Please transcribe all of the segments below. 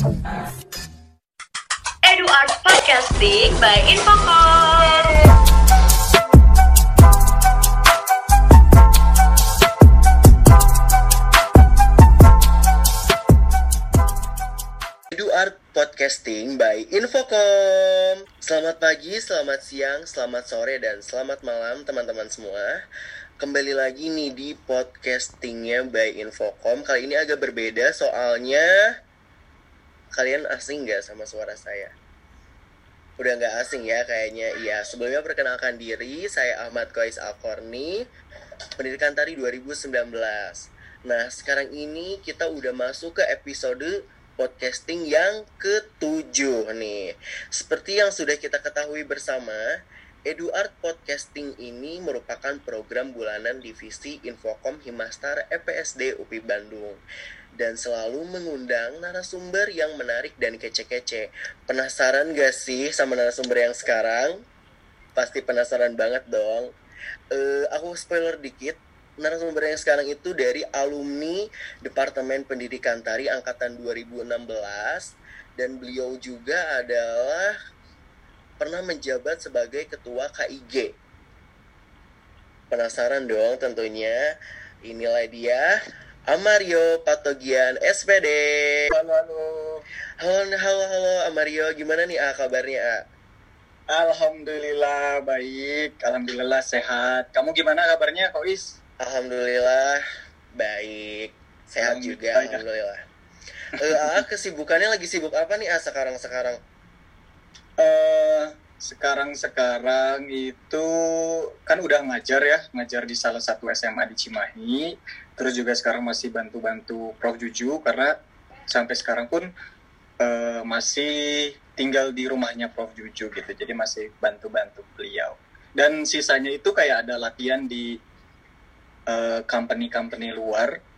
Edu Art Podcasting by Infocom. Podcasting by Infocom. Selamat pagi, selamat siang, selamat sore, dan selamat malam teman-teman semua. Kembali lagi nih di podcastingnya by Infocom. Kali ini agak berbeda soalnya kalian asing nggak sama suara saya? Udah nggak asing ya kayaknya. Iya, sebelumnya perkenalkan diri, saya Ahmad Kois Alkorni, pendidikan tari 2019. Nah, sekarang ini kita udah masuk ke episode podcasting yang ketujuh nih. Seperti yang sudah kita ketahui bersama, EduArt Podcasting ini merupakan program bulanan divisi Infocom Himastar EPSD UPI Bandung dan selalu mengundang narasumber yang menarik dan kece-kece. Penasaran gak sih sama narasumber yang sekarang? Pasti penasaran banget dong. Eh, aku spoiler dikit, narasumber yang sekarang itu dari alumni Departemen Pendidikan Tari angkatan 2016 dan beliau juga adalah pernah menjabat sebagai ketua KIG. Penasaran dong tentunya. Inilah dia Amario Patogian SPD. Halo, halo. Halo, halo, halo Amario, gimana nih ah kabarnya ah? Alhamdulillah baik, alhamdulillah sehat. Kamu gimana kabarnya, Kois? Alhamdulillah baik, sehat Alhamdulillah, juga alhamdulillah. Eh, ah, kesibukannya lagi sibuk apa nih ah sekarang sekarang? Eh, sekarang sekarang itu kan udah ngajar ya, ngajar di salah satu SMA di Cimahi. Terus juga sekarang masih bantu-bantu Prof Juju karena sampai sekarang pun eh, masih tinggal di rumahnya Prof Juju gitu. Jadi masih bantu-bantu beliau. Dan sisanya itu kayak ada latihan di eh, company-company luar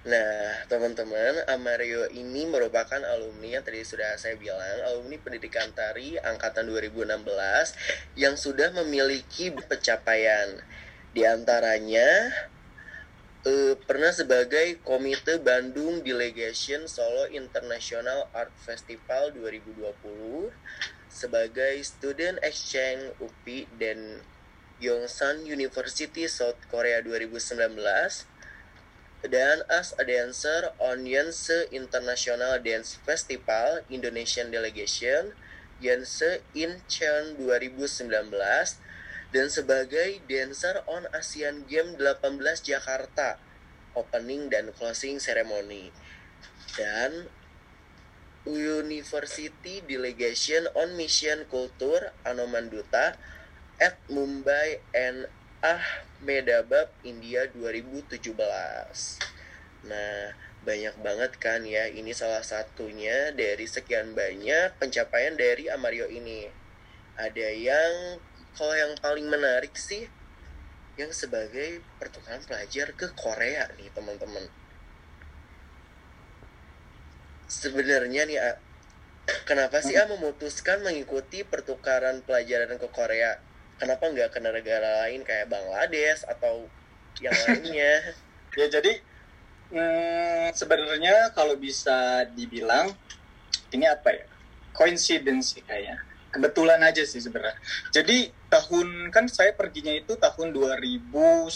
Nah, teman-teman, Amario ini merupakan alumni yang tadi sudah saya bilang, alumni pendidikan tari angkatan 2016 yang sudah memiliki pencapaian. Di antaranya eh, pernah sebagai Komite Bandung Delegation Solo International Art Festival 2020, sebagai Student Exchange UPI dan Yongsan University South Korea 2019, dan as a dancer on Yense International Dance Festival Indonesian Delegation Yense Incheon 2019 dan sebagai dancer on Asian Games 18 Jakarta opening dan closing ceremony dan University Delegation on Mission Culture Anomanduta at Mumbai and Ahmedabad, India 2017. Nah, banyak banget kan ya. Ini salah satunya dari sekian banyak pencapaian dari Amario ini. Ada yang kalau yang paling menarik sih yang sebagai pertukaran pelajar ke Korea nih, teman-teman. Sebenarnya nih, kenapa sih A memutuskan mengikuti pertukaran pelajaran ke Korea? kenapa nggak ke negara lain kayak Bangladesh atau yang lainnya Ya jadi hmm, sebenarnya kalau bisa dibilang ini apa ya coincidence kayaknya kebetulan aja sih sebenarnya. Jadi tahun kan saya perginya itu tahun 2019.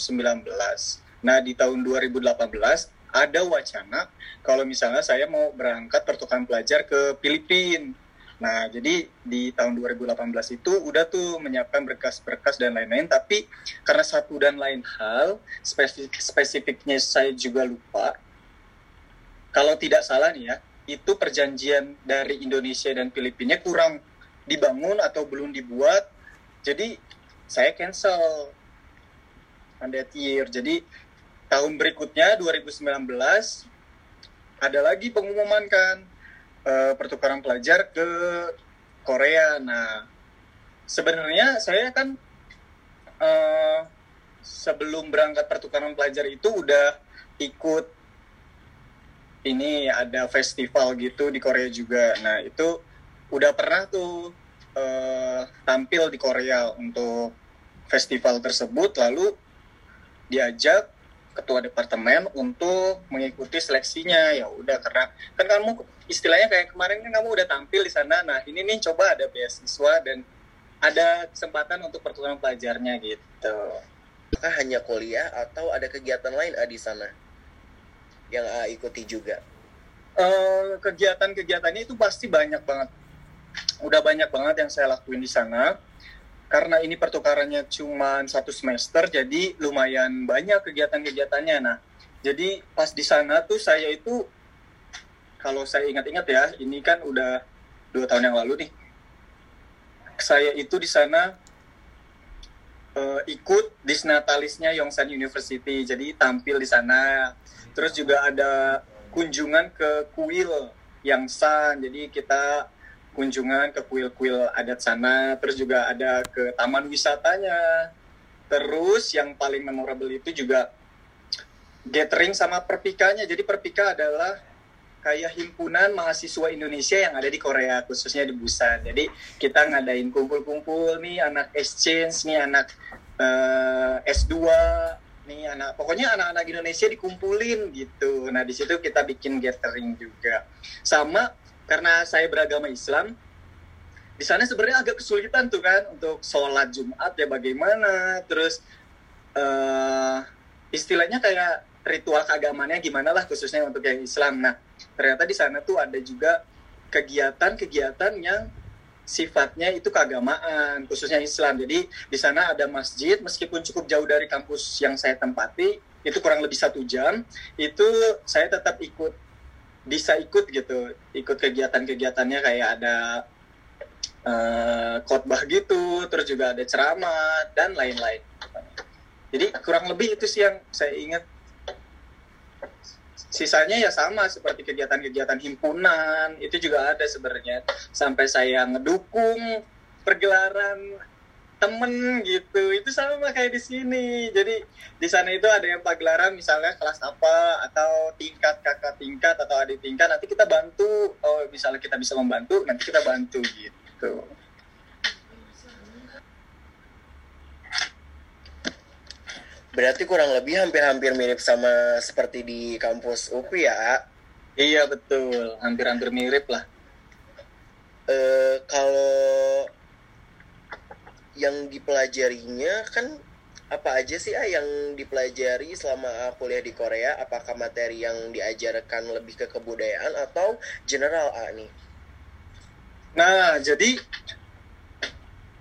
Nah di tahun 2018 ada wacana kalau misalnya saya mau berangkat pertukaran pelajar ke Filipina. Nah, jadi di tahun 2018 itu udah tuh menyiapkan berkas-berkas dan lain-lain, tapi karena satu dan lain hal, spesifik, spesifiknya saya juga lupa. Kalau tidak salah nih ya, itu perjanjian dari Indonesia dan Filipina kurang dibangun atau belum dibuat. Jadi saya cancel on year. Jadi tahun berikutnya 2019 ada lagi pengumuman kan eh, pertukaran pelajar ke Korea. Nah, sebenarnya saya kan eh, sebelum berangkat pertukaran pelajar itu udah ikut ini ada festival gitu di Korea juga. Nah, itu udah pernah tuh eh, tampil di Korea untuk festival tersebut lalu diajak ketua departemen untuk mengikuti seleksinya. Ya udah karena kan kamu istilahnya kayak kemarin kan kamu udah tampil di sana. Nah ini nih coba ada beasiswa dan ada kesempatan untuk pertukaran pelajarnya gitu. Apakah hanya kuliah atau ada kegiatan lain A di sana yang A ikuti juga? Eh, kegiatan-kegiatannya itu pasti banyak banget udah banyak banget yang saya lakuin di sana. Karena ini pertukarannya cuma satu semester jadi lumayan banyak kegiatan-kegiatannya. Nah jadi pas di sana tuh saya itu kalau saya ingat-ingat ya ini kan udah dua tahun yang lalu nih. Saya itu di sana eh, ikut disnatalisnya Yongsan University. Jadi tampil di sana. Terus juga ada kunjungan ke kuil Yangsan. Jadi kita kunjungan ke kuil-kuil adat sana terus juga ada ke taman wisatanya. Terus yang paling memorable itu juga gathering sama perpikanya. Jadi perpika adalah kayak himpunan mahasiswa Indonesia yang ada di Korea khususnya di Busan. Jadi kita ngadain kumpul-kumpul nih anak exchange nih anak eh, S2 nih anak pokoknya anak-anak Indonesia dikumpulin gitu. Nah di situ kita bikin gathering juga. Sama karena saya beragama Islam di sana sebenarnya agak kesulitan tuh kan untuk sholat Jumat ya bagaimana. Terus eh istilahnya kayak ritual keagamannya gimana lah khususnya untuk yang Islam. Nah ternyata di sana tuh ada juga kegiatan-kegiatan yang sifatnya itu keagamaan khususnya Islam. Jadi di sana ada masjid meskipun cukup jauh dari kampus yang saya tempati itu kurang lebih satu jam itu saya tetap ikut bisa ikut gitu ikut kegiatan-kegiatannya kayak ada eh, khotbah gitu terus juga ada ceramah dan lain-lain. Jadi kurang lebih itu sih yang saya ingat. Sisanya ya sama seperti kegiatan-kegiatan himpunan itu juga ada sebenarnya. Sampai saya ngedukung pergelaran temen gitu. Itu sama kayak di sini. Jadi di sana itu ada yang pagelaran misalnya kelas apa atau tingkat kakak tingkat atau adik tingkat. Nanti kita bantu. Oh misalnya kita bisa membantu nanti kita bantu gitu. Berarti kurang lebih hampir-hampir mirip sama seperti di kampus UPI ya. Iya betul. Hampir-hampir mirip lah. Eh, kalau yang dipelajarinya kan apa aja sih A yang dipelajari selama kuliah di Korea? Apakah materi yang diajarkan lebih ke kebudayaan atau general A nih? Nah, jadi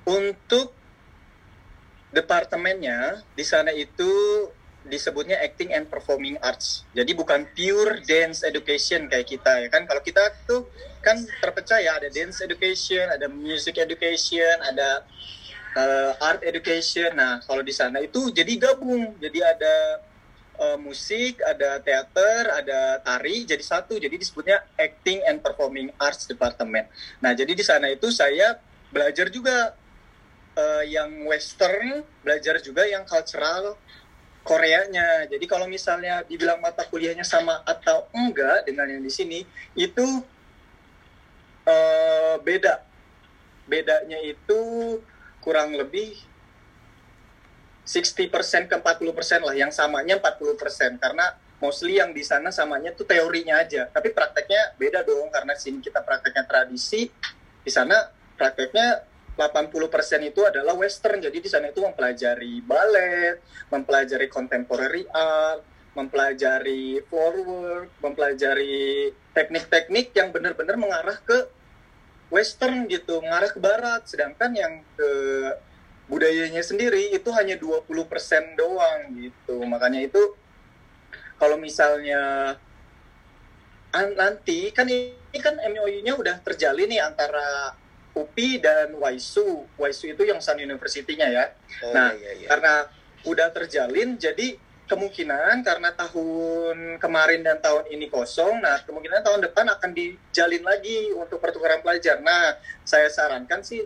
untuk departemennya di sana itu disebutnya acting and performing arts. Jadi bukan pure dance education kayak kita ya kan. Kalau kita tuh kan terpecah ya ada dance education, ada music education, ada uh, art education. Nah, kalau di sana itu jadi gabung. Jadi ada uh, musik, ada teater, ada tari, jadi satu. Jadi disebutnya Acting and Performing Arts Department. Nah, jadi di sana itu saya belajar juga uh, yang western, belajar juga yang cultural Koreanya. Jadi kalau misalnya dibilang mata kuliahnya sama atau enggak dengan yang di sini, itu uh, beda. Bedanya itu kurang lebih 60% ke 40% lah. Yang samanya 40%. Karena mostly yang di sana samanya tuh teorinya aja. Tapi prakteknya beda dong. Karena sini kita prakteknya tradisi. Di sana prakteknya 80% itu adalah western. Jadi di sana itu mempelajari ballet, mempelajari contemporary art, mempelajari forward, mempelajari teknik-teknik yang benar-benar mengarah ke western gitu, mengarah ke barat. Sedangkan yang ke budayanya sendiri itu hanya 20% doang gitu. Makanya itu kalau misalnya an- nanti kan ini kan MOU-nya udah terjalin nih antara UPI dan Waisu. Waisu itu yang Sun University-nya ya. Oh, nah, iya, iya. karena udah terjalin jadi kemungkinan karena tahun kemarin dan tahun ini kosong, nah kemungkinan tahun depan akan dijalin lagi untuk pertukaran pelajar. Nah, saya sarankan sih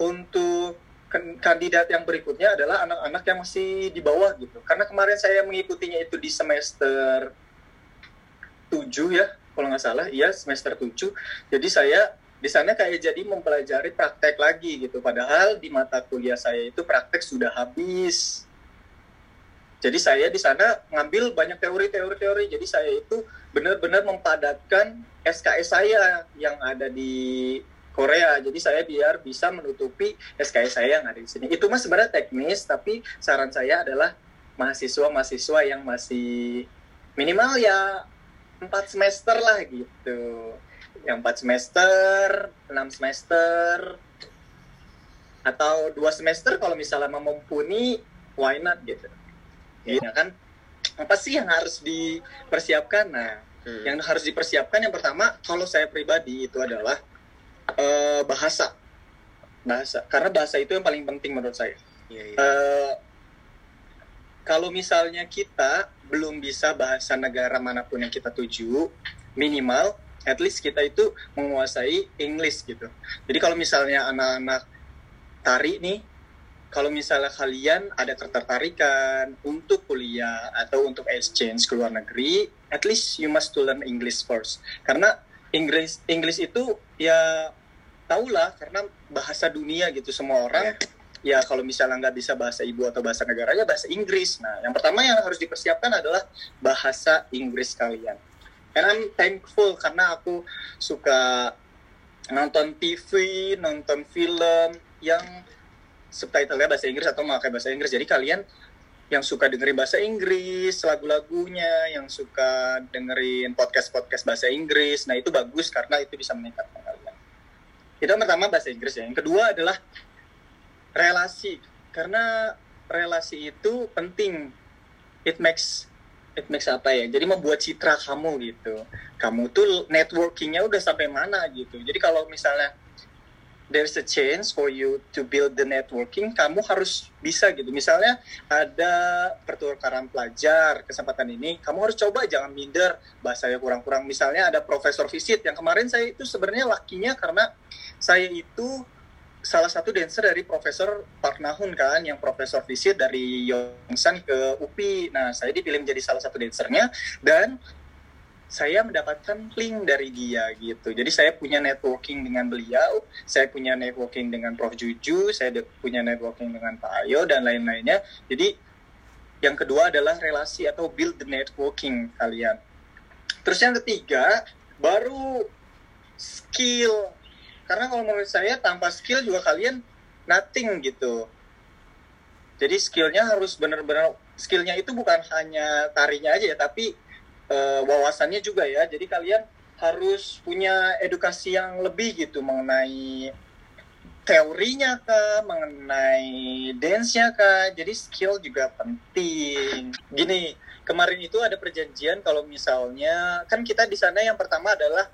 untuk kan- kandidat yang berikutnya adalah anak-anak yang masih di bawah gitu. Karena kemarin saya mengikutinya itu di semester 7 ya, kalau nggak salah, iya semester 7. Jadi saya di sana kayak jadi mempelajari praktek lagi gitu. Padahal di mata kuliah saya itu praktek sudah habis. Jadi saya di sana ngambil banyak teori-teori-teori. Jadi saya itu benar-benar mempadatkan SKS saya yang ada di Korea. Jadi saya biar bisa menutupi SKS saya yang ada di sini. Itu mah sebenarnya teknis, tapi saran saya adalah mahasiswa-mahasiswa yang masih minimal ya empat semester lah gitu. Yang empat semester, enam semester, atau dua semester kalau misalnya mumpuni, why not gitu. Ya kan, apa sih yang harus dipersiapkan? Nah, Hmm. yang harus dipersiapkan yang pertama kalau saya pribadi itu adalah eh, bahasa bahasa karena bahasa itu yang paling penting menurut saya Iya, iya. Eh, kalau misalnya kita belum bisa bahasa negara mana pun yang kita tuju minimal at least kita itu menguasai English gitu jadi kalau misalnya anak-anak tari nih kalau misalnya kalian ada ketertarikan untuk kuliah atau untuk exchange ke luar negeri, at least you must to learn English first. Karena Inggris English itu ya tahulah karena bahasa dunia gitu semua orang ya kalau misalnya nggak bisa bahasa ibu atau bahasa negaranya bahasa Inggris. Nah, yang pertama yang harus dipersiapkan adalah bahasa Inggris kalian. And I'm thankful karena aku suka nonton TV, nonton film yang subtitlenya bahasa Inggris atau memakai bahasa Inggris. Jadi kalian yang suka dengerin bahasa Inggris, lagu-lagunya, yang suka dengerin podcast-podcast bahasa Inggris, nah itu bagus karena itu bisa meningkatkan kalian. Itu yang pertama bahasa Inggris ya. Yang kedua adalah relasi. Karena relasi itu penting. It makes it makes apa ya? Jadi membuat citra kamu gitu. Kamu tuh networkingnya udah sampai mana gitu. Jadi kalau misalnya there's a chance for you to build the networking, kamu harus bisa gitu. Misalnya ada pertukaran pelajar kesempatan ini, kamu harus coba jangan minder bahasanya kurang-kurang. Misalnya ada profesor visit yang kemarin saya itu sebenarnya lakinya karena saya itu salah satu dancer dari Profesor Park Nahun kan, yang Profesor visit dari Yongsan ke UPI. Nah, saya dipilih menjadi salah satu dancernya dan saya mendapatkan link dari dia gitu. Jadi saya punya networking dengan beliau, saya punya networking dengan Prof Juju, saya punya networking dengan Pak Ayo dan lain-lainnya. Jadi yang kedua adalah relasi atau build the networking kalian. Terus yang ketiga baru skill. Karena kalau menurut saya tanpa skill juga kalian nothing gitu. Jadi skillnya harus benar-benar skillnya itu bukan hanya tarinya aja ya, tapi eh, wawasannya juga ya. Jadi kalian harus punya edukasi yang lebih gitu mengenai teorinya kah, mengenai dance-nya kah. Jadi skill juga penting. Gini, kemarin itu ada perjanjian kalau misalnya kan kita di sana yang pertama adalah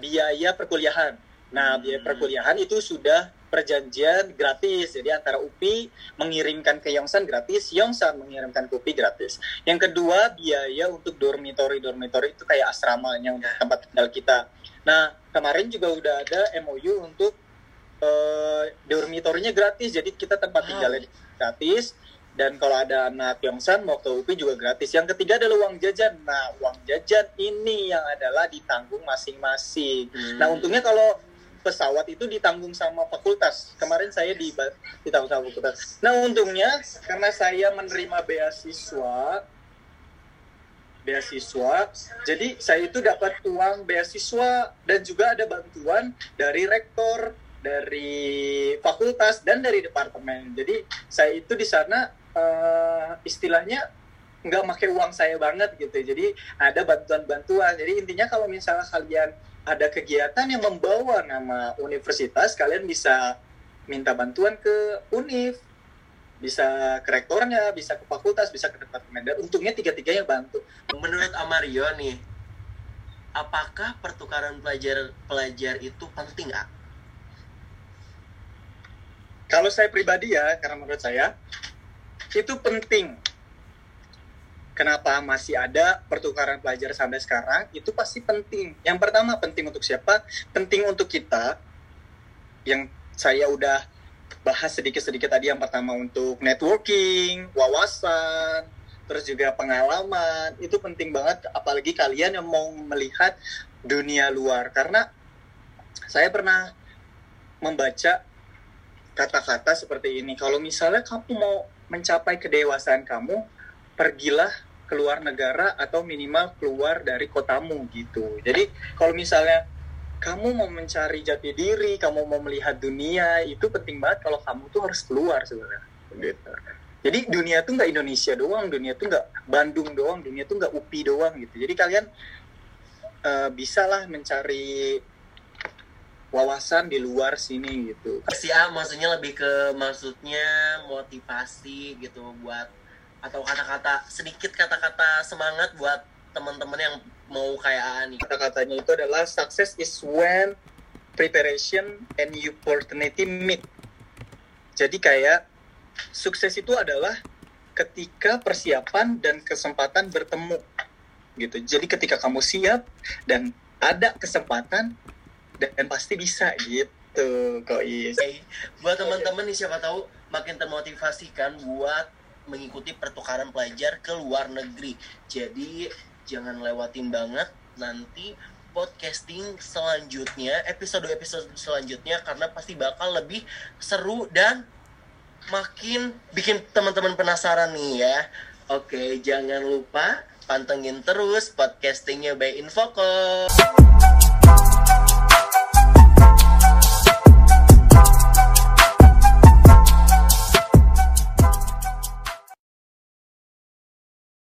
biaya perkuliahan. Nah, biaya Hmm. perkuliahan itu sudah perjanjian gratis. Jadi antara UPI mengirimkan ke Yongsan gratis, Yongsan mengirimkan ke UPI gratis. Yang kedua, biaya untuk dormitory. Dormitory itu kayak asramanya untuk tempat tinggal kita. Nah, kemarin juga udah ada MOU untuk eh, dormitorinya gratis. Jadi kita tempat tinggalnya gratis. Dan kalau ada anak Yongsan mau ke UPI juga gratis. Yang ketiga adalah uang jajan. Nah, uang jajan ini yang adalah ditanggung masing-masing. Hmm. Nah, untungnya kalau pesawat itu ditanggung sama fakultas. Kemarin saya di ditanggung sama fakultas. Nah, untungnya karena saya menerima beasiswa beasiswa. Jadi saya itu dapat uang beasiswa dan juga ada bantuan dari rektor, dari fakultas dan dari departemen. Jadi saya itu di sana eh, istilahnya nggak pakai uang saya banget gitu. Jadi ada bantuan-bantuan. Jadi intinya kalau misalnya kalian ada kegiatan yang membawa nama universitas, kalian bisa minta bantuan ke univ, bisa ke rektornya, bisa ke fakultas, bisa ke departemen. Dan untungnya tiga-tiganya bantu. Menurut Amario nih, apakah pertukaran pelajar pelajar itu penting ah? Kalau saya pribadi ya, karena menurut saya itu penting. Kenapa masih ada pertukaran pelajar sampai sekarang? Itu pasti penting. Yang pertama penting untuk siapa? Penting untuk kita. Yang saya udah bahas sedikit-sedikit tadi. Yang pertama untuk networking, wawasan, terus juga pengalaman. Itu penting banget. Apalagi kalian yang mau melihat dunia luar. Karena saya pernah membaca kata-kata seperti ini. Kalau misalnya kamu mau mencapai kedewasaan kamu, pergilah keluar negara atau minimal keluar dari kotamu gitu. Jadi kalau misalnya kamu mau mencari jati diri, kamu mau melihat dunia, itu penting banget kalau kamu tuh harus keluar sebenarnya. Gitu. Jadi dunia tuh nggak Indonesia doang, dunia tuh nggak Bandung doang, dunia tuh nggak UPI doang gitu. Jadi kalian uh, bisalah mencari wawasan di luar sini gitu. Si A maksudnya lebih ke maksudnya motivasi gitu buat atau kata-kata sedikit kata-kata semangat buat teman-teman yang mau kayak Ani. Kata-katanya itu adalah success is when preparation and opportunity meet. Jadi kayak sukses itu adalah ketika persiapan dan kesempatan bertemu gitu. Jadi ketika kamu siap dan ada kesempatan dan pasti bisa gitu kok is. Okay. Buat teman-teman nih siapa tahu makin termotivasi kan buat mengikuti pertukaran pelajar ke luar negeri. Jadi jangan lewatin banget nanti podcasting selanjutnya, episode-episode selanjutnya karena pasti bakal lebih seru dan makin bikin teman-teman penasaran nih ya. Oke, jangan lupa pantengin terus podcastingnya by Infocom.